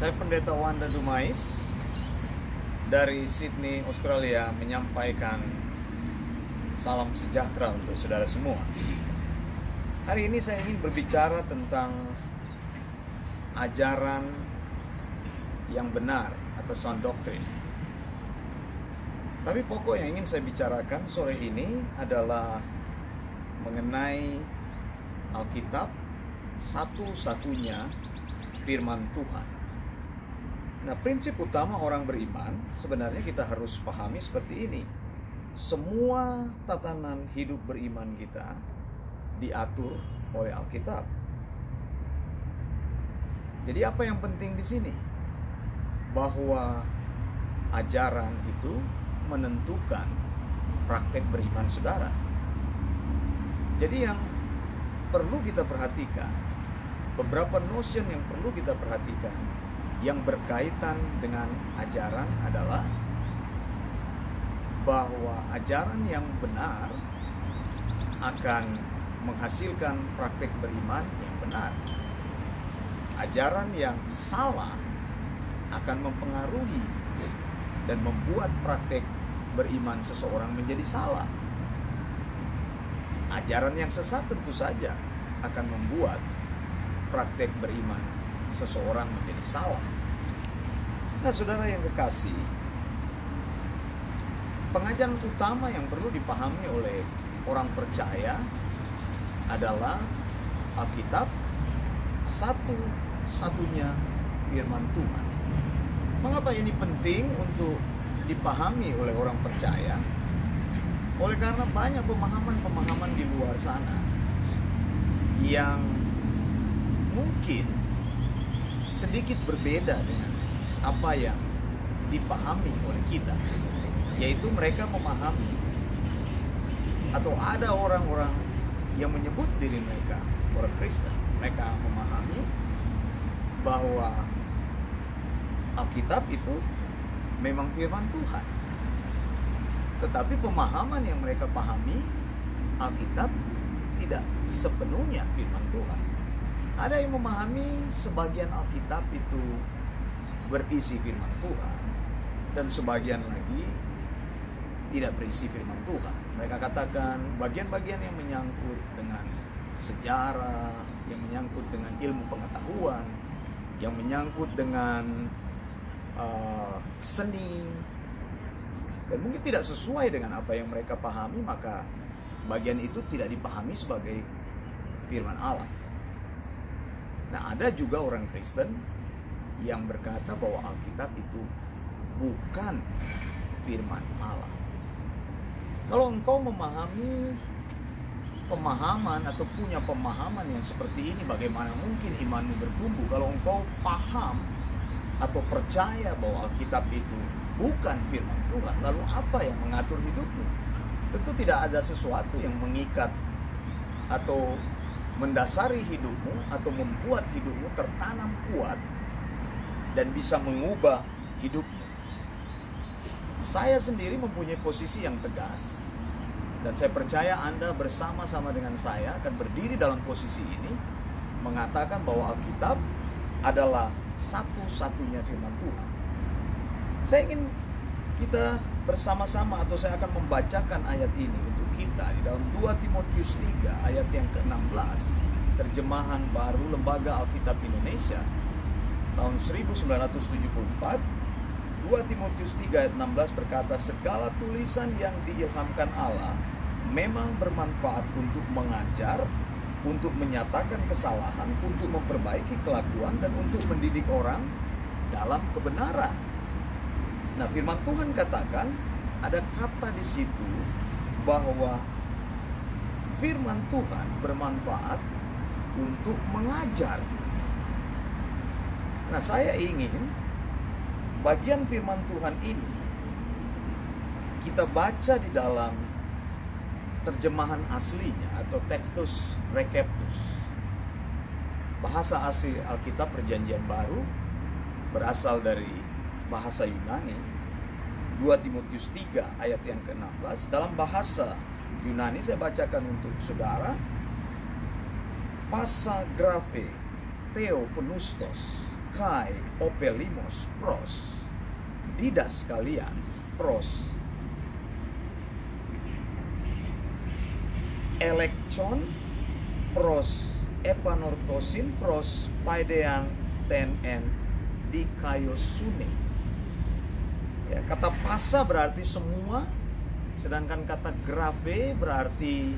Saya Pendeta Wanda Dumais dari Sydney, Australia menyampaikan salam sejahtera untuk saudara semua. Hari ini saya ingin berbicara tentang ajaran yang benar atau sound doctrine. Tapi pokok yang ingin saya bicarakan sore ini adalah mengenai Alkitab satu-satunya firman Tuhan. Nah, prinsip utama orang beriman sebenarnya kita harus pahami seperti ini. Semua tatanan hidup beriman kita diatur oleh Alkitab. Jadi apa yang penting di sini? Bahwa ajaran itu menentukan praktek beriman saudara. Jadi yang perlu kita perhatikan, beberapa notion yang perlu kita perhatikan yang berkaitan dengan ajaran adalah bahwa ajaran yang benar akan menghasilkan praktek beriman yang benar. Ajaran yang salah akan mempengaruhi dan membuat praktek beriman seseorang menjadi salah. Ajaran yang sesat tentu saja akan membuat praktek beriman seseorang menjadi salah. Nah, saudara yang kekasih, pengajaran utama yang perlu dipahami oleh orang percaya adalah Alkitab satu-satunya firman Tuhan. Mengapa ini penting untuk dipahami oleh orang percaya? Oleh karena banyak pemahaman-pemahaman di luar sana yang mungkin sedikit berbeda dengan apa yang dipahami oleh kita yaitu mereka memahami atau ada orang-orang yang menyebut diri mereka orang Kristen. Mereka memahami bahwa Alkitab itu memang firman Tuhan. Tetapi pemahaman yang mereka pahami Alkitab tidak sepenuhnya firman Tuhan ada yang memahami sebagian Alkitab itu berisi firman Tuhan dan sebagian lagi tidak berisi firman Tuhan. Mereka katakan bagian-bagian yang menyangkut dengan sejarah, yang menyangkut dengan ilmu pengetahuan, yang menyangkut dengan uh, seni, dan mungkin tidak sesuai dengan apa yang mereka pahami, maka bagian itu tidak dipahami sebagai firman Allah. Nah, ada juga orang Kristen yang berkata bahwa Alkitab itu bukan firman Allah. Kalau engkau memahami pemahaman atau punya pemahaman yang seperti ini, bagaimana mungkin imanmu bertumbuh? Kalau engkau paham atau percaya bahwa Alkitab itu bukan firman Tuhan, lalu apa yang mengatur hidupmu? Tentu tidak ada sesuatu yang mengikat atau mendasari hidupmu atau membuat hidupmu tertanam kuat dan bisa mengubah hidupmu. Saya sendiri mempunyai posisi yang tegas dan saya percaya Anda bersama-sama dengan saya akan berdiri dalam posisi ini mengatakan bahwa Alkitab adalah satu-satunya firman Tuhan. Saya ingin kita bersama-sama atau saya akan membacakan ayat ini untuk kita di dalam 2 Timotius 3 ayat yang ke-16 terjemahan baru Lembaga Alkitab Indonesia tahun 1974 2 Timotius 3 ayat 16 berkata segala tulisan yang diilhamkan Allah memang bermanfaat untuk mengajar, untuk menyatakan kesalahan, untuk memperbaiki kelakuan dan untuk mendidik orang dalam kebenaran. Nah, firman Tuhan katakan ada kata di situ bahwa firman Tuhan bermanfaat untuk mengajar. Nah, saya ingin bagian firman Tuhan ini kita baca di dalam terjemahan aslinya atau Textus Receptus. Bahasa asli Alkitab Perjanjian Baru berasal dari bahasa Yunani 2 Timotius 3 ayat yang ke-16 dalam bahasa Yunani saya bacakan untuk saudara. Pasa grafe Theo penustos kai opelimos pros. Didas kalian pros. Elektron pros. Epanortosin pros. Paidean tenen di kayosune ya, kata pasa berarti semua sedangkan kata grafe berarti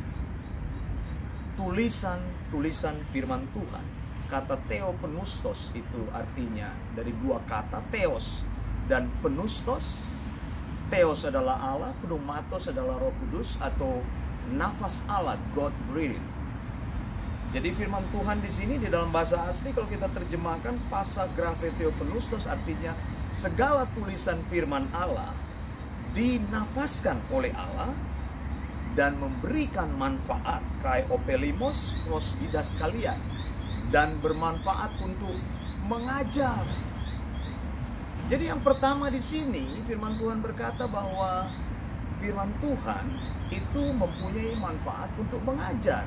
tulisan-tulisan firman Tuhan. Kata theopenustos itu artinya dari dua kata theos dan penustos. Theos adalah Allah pneumatos adalah roh kudus atau nafas Allah God breathed. Jadi firman Tuhan di sini di dalam bahasa asli kalau kita terjemahkan pasa grafe theopenustos artinya segala tulisan firman Allah dinafaskan oleh Allah dan memberikan manfaat kai opelimos pros didas kalian dan bermanfaat untuk mengajar. Jadi yang pertama di sini firman Tuhan berkata bahwa firman Tuhan itu mempunyai manfaat untuk mengajar.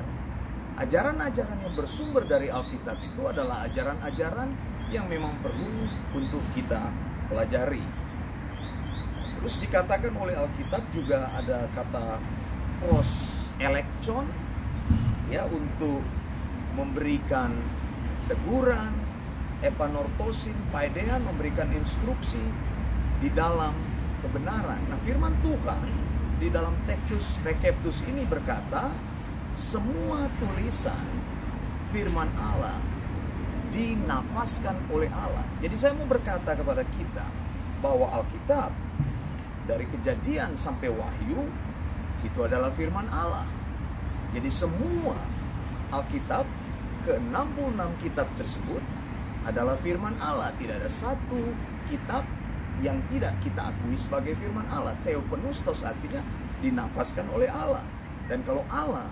Ajaran-ajaran yang bersumber dari Alkitab itu adalah ajaran-ajaran yang memang perlu untuk kita pelajari. Terus dikatakan oleh Alkitab juga ada kata pros elektron ya untuk memberikan teguran, epanortosin, paidean memberikan instruksi di dalam kebenaran. Nah, firman Tuhan di dalam tekus rekeptus ini berkata, semua tulisan firman Allah dinafaskan oleh Allah. Jadi saya mau berkata kepada kita bahwa Alkitab dari kejadian sampai wahyu itu adalah firman Allah. Jadi semua Alkitab ke-66 kitab tersebut adalah firman Allah. Tidak ada satu kitab yang tidak kita akui sebagai firman Allah. Theopenustos artinya dinafaskan oleh Allah. Dan kalau Allah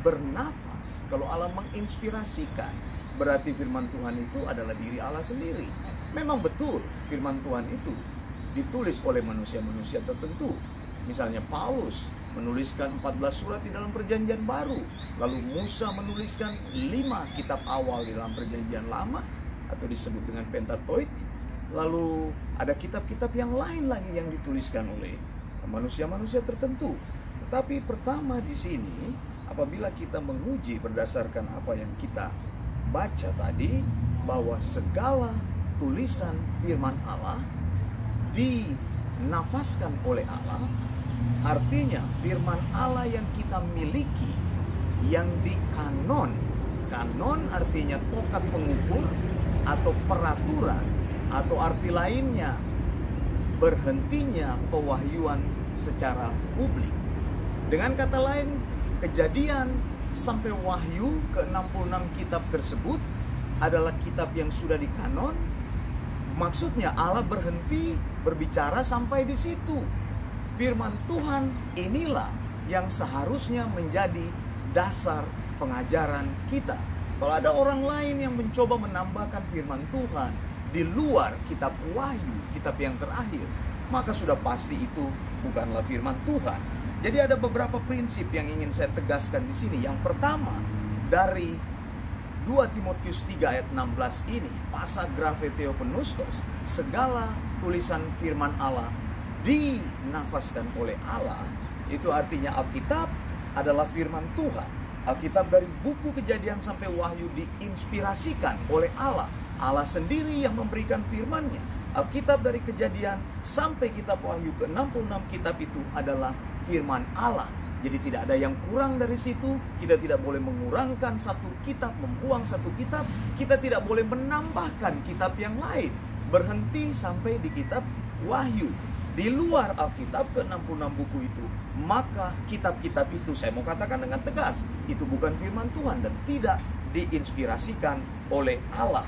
bernafas, kalau Allah menginspirasikan, berarti firman Tuhan itu adalah diri Allah sendiri. Memang betul firman Tuhan itu ditulis oleh manusia-manusia tertentu. Misalnya Paulus menuliskan 14 surat di dalam perjanjian baru. Lalu Musa menuliskan 5 kitab awal di dalam perjanjian lama atau disebut dengan Pentateuch. Lalu ada kitab-kitab yang lain lagi yang dituliskan oleh manusia-manusia tertentu. Tetapi pertama di sini apabila kita menguji berdasarkan apa yang kita baca tadi bahwa segala tulisan firman Allah dinafaskan oleh Allah Artinya firman Allah yang kita miliki yang di kanon. Kanon artinya tokat pengukur atau peraturan atau arti lainnya berhentinya pewahyuan secara publik. Dengan kata lain, kejadian sampai wahyu ke-66 kitab tersebut adalah kitab yang sudah di kanon. Maksudnya Allah berhenti berbicara sampai di situ firman Tuhan inilah yang seharusnya menjadi dasar pengajaran kita. Kalau ada orang lain yang mencoba menambahkan firman Tuhan di luar kitab Wahyu, kitab yang terakhir, maka sudah pasti itu bukanlah firman Tuhan. Jadi ada beberapa prinsip yang ingin saya tegaskan di sini. Yang pertama, dari 2 Timotius 3 ayat 16 ini, pasa grafe theopenustos, segala tulisan firman Allah dinafaskan oleh Allah, itu artinya Alkitab adalah firman Tuhan. Alkitab dari buku kejadian sampai wahyu diinspirasikan oleh Allah. Allah sendiri yang memberikan firmannya. Alkitab dari kejadian sampai kitab wahyu ke-66 kitab itu adalah firman Allah. Jadi tidak ada yang kurang dari situ. Kita tidak boleh mengurangkan satu kitab, membuang satu kitab. Kita tidak boleh menambahkan kitab yang lain. Berhenti sampai di kitab wahyu di luar Alkitab ke-66 buku itu, maka kitab-kitab itu saya mau katakan dengan tegas, itu bukan firman Tuhan dan tidak diinspirasikan oleh Allah.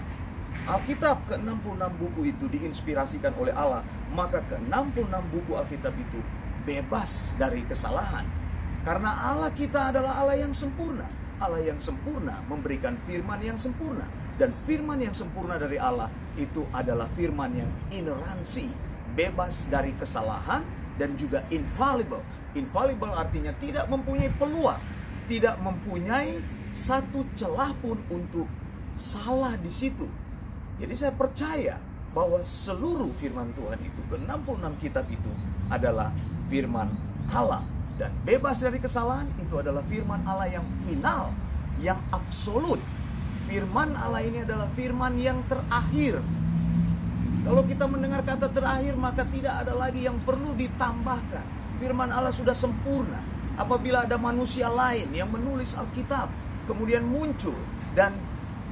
Alkitab ke-66 buku itu diinspirasikan oleh Allah, maka ke-66 buku Alkitab itu bebas dari kesalahan. Karena Allah kita adalah Allah yang sempurna. Allah yang sempurna memberikan firman yang sempurna. Dan firman yang sempurna dari Allah itu adalah firman yang ineransi, bebas dari kesalahan dan juga infallible. Infallible artinya tidak mempunyai peluang, tidak mempunyai satu celah pun untuk salah di situ. Jadi saya percaya bahwa seluruh firman Tuhan itu, ke-66 kitab itu adalah firman Allah. Dan bebas dari kesalahan itu adalah firman Allah yang final, yang absolut. Firman Allah ini adalah firman yang terakhir. Kalau kita mendengar kata terakhir, maka tidak ada lagi yang perlu ditambahkan. Firman Allah sudah sempurna. Apabila ada manusia lain yang menulis Alkitab, kemudian muncul dan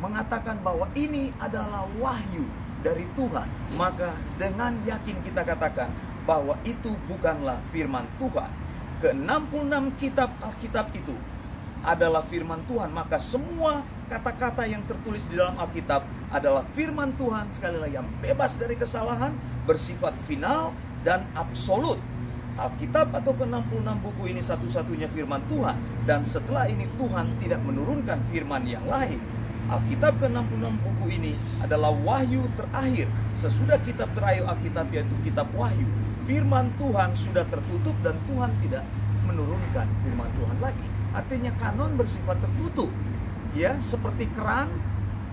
mengatakan bahwa ini adalah wahyu dari Tuhan, maka dengan yakin kita katakan bahwa itu bukanlah firman Tuhan. Ke-66 kitab Alkitab itu adalah firman Tuhan, maka semua kata-kata yang tertulis di dalam Alkitab adalah firman Tuhan sekali lagi yang bebas dari kesalahan, bersifat final dan absolut. Alkitab atau ke-66 buku ini satu-satunya firman Tuhan dan setelah ini Tuhan tidak menurunkan firman yang lain Alkitab ke-66 buku ini adalah wahyu terakhir. Sesudah kitab terakhir Alkitab yaitu kitab wahyu, firman Tuhan sudah tertutup dan Tuhan tidak menurunkan firman Tuhan lagi. Artinya kanon bersifat tertutup. Ya, seperti keran,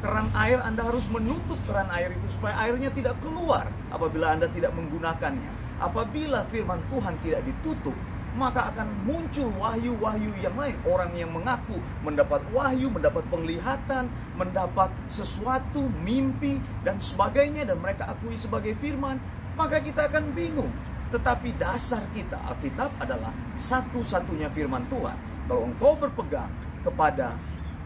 keran air Anda harus menutup keran air itu supaya airnya tidak keluar apabila Anda tidak menggunakannya. Apabila firman Tuhan tidak ditutup, maka akan muncul wahyu-wahyu yang lain. Orang yang mengaku mendapat wahyu, mendapat penglihatan, mendapat sesuatu, mimpi, dan sebagainya, dan mereka akui sebagai firman, maka kita akan bingung. Tetapi dasar kita, Alkitab adalah satu-satunya firman Tuhan. Kalau engkau berpegang kepada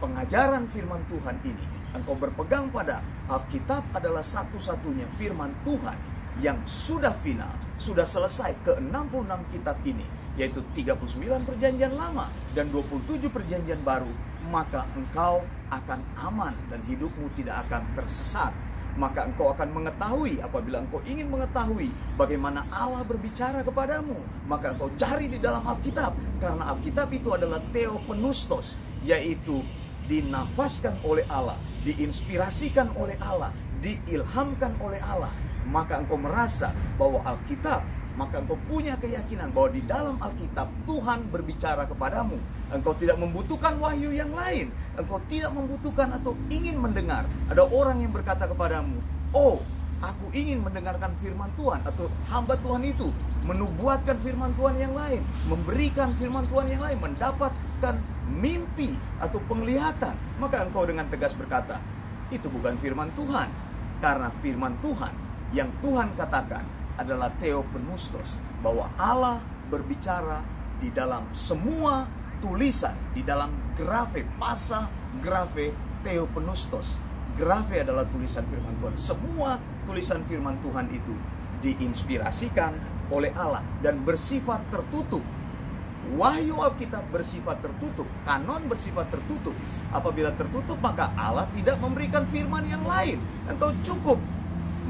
pengajaran firman Tuhan ini, engkau berpegang pada Alkitab adalah satu-satunya firman Tuhan yang sudah final, sudah selesai ke-66 kitab ini yaitu 39 perjanjian lama dan 27 perjanjian baru, maka engkau akan aman dan hidupmu tidak akan tersesat. Maka engkau akan mengetahui apabila engkau ingin mengetahui bagaimana Allah berbicara kepadamu, maka engkau cari di dalam Alkitab karena Alkitab itu adalah theopenustos, yaitu dinafaskan oleh Allah, diinspirasikan oleh Allah, diilhamkan oleh Allah. Maka engkau merasa bahwa Alkitab maka engkau punya keyakinan bahwa di dalam Alkitab Tuhan berbicara kepadamu. Engkau tidak membutuhkan wahyu yang lain. Engkau tidak membutuhkan atau ingin mendengar. Ada orang yang berkata kepadamu, "Oh, aku ingin mendengarkan firman Tuhan." Atau hamba Tuhan itu menubuatkan firman Tuhan yang lain, memberikan firman Tuhan yang lain, mendapatkan mimpi atau penglihatan. Maka engkau dengan tegas berkata, "Itu bukan firman Tuhan." Karena firman Tuhan yang Tuhan katakan adalah theopenustos bahwa Allah berbicara di dalam semua tulisan di dalam grafe pasa grafe theopenustos grafe adalah tulisan firman Tuhan semua tulisan firman Tuhan itu diinspirasikan oleh Allah dan bersifat tertutup Wahyu Alkitab bersifat tertutup, kanon bersifat tertutup. Apabila tertutup, maka Allah tidak memberikan firman yang lain. Engkau cukup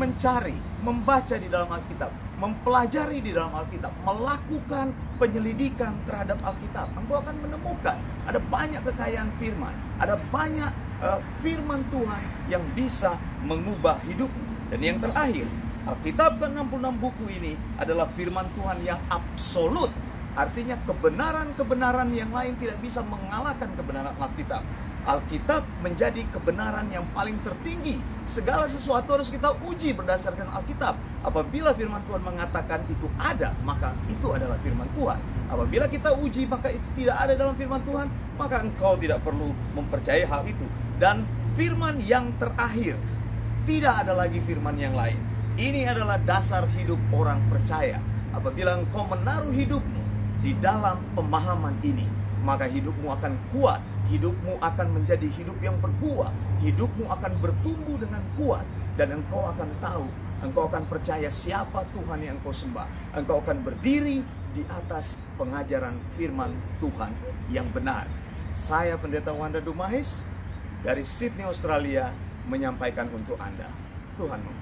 mencari, membaca di dalam Alkitab, mempelajari di dalam Alkitab, melakukan penyelidikan terhadap Alkitab, engkau akan menemukan ada banyak kekayaan firman, ada banyak uh, firman Tuhan yang bisa mengubah hidupmu. Dan yang terakhir, Alkitab ke-66 buku ini adalah firman Tuhan yang absolut. Artinya kebenaran-kebenaran yang lain tidak bisa mengalahkan kebenaran Alkitab. Alkitab menjadi kebenaran yang paling tertinggi. Segala sesuatu harus kita uji berdasarkan Alkitab. Apabila firman Tuhan mengatakan itu ada, maka itu adalah firman Tuhan. Apabila kita uji maka itu tidak ada dalam firman Tuhan, maka engkau tidak perlu mempercayai hal itu. Dan firman yang terakhir, tidak ada lagi firman yang lain. Ini adalah dasar hidup orang percaya. Apabila engkau menaruh hidupmu di dalam pemahaman ini, maka hidupmu akan kuat hidupmu akan menjadi hidup yang berbuah, hidupmu akan bertumbuh dengan kuat, dan engkau akan tahu, engkau akan percaya siapa Tuhan yang engkau sembah. Engkau akan berdiri di atas pengajaran firman Tuhan yang benar. Saya Pendeta Wanda Dumahis dari Sydney, Australia menyampaikan untuk Anda. Tuhan.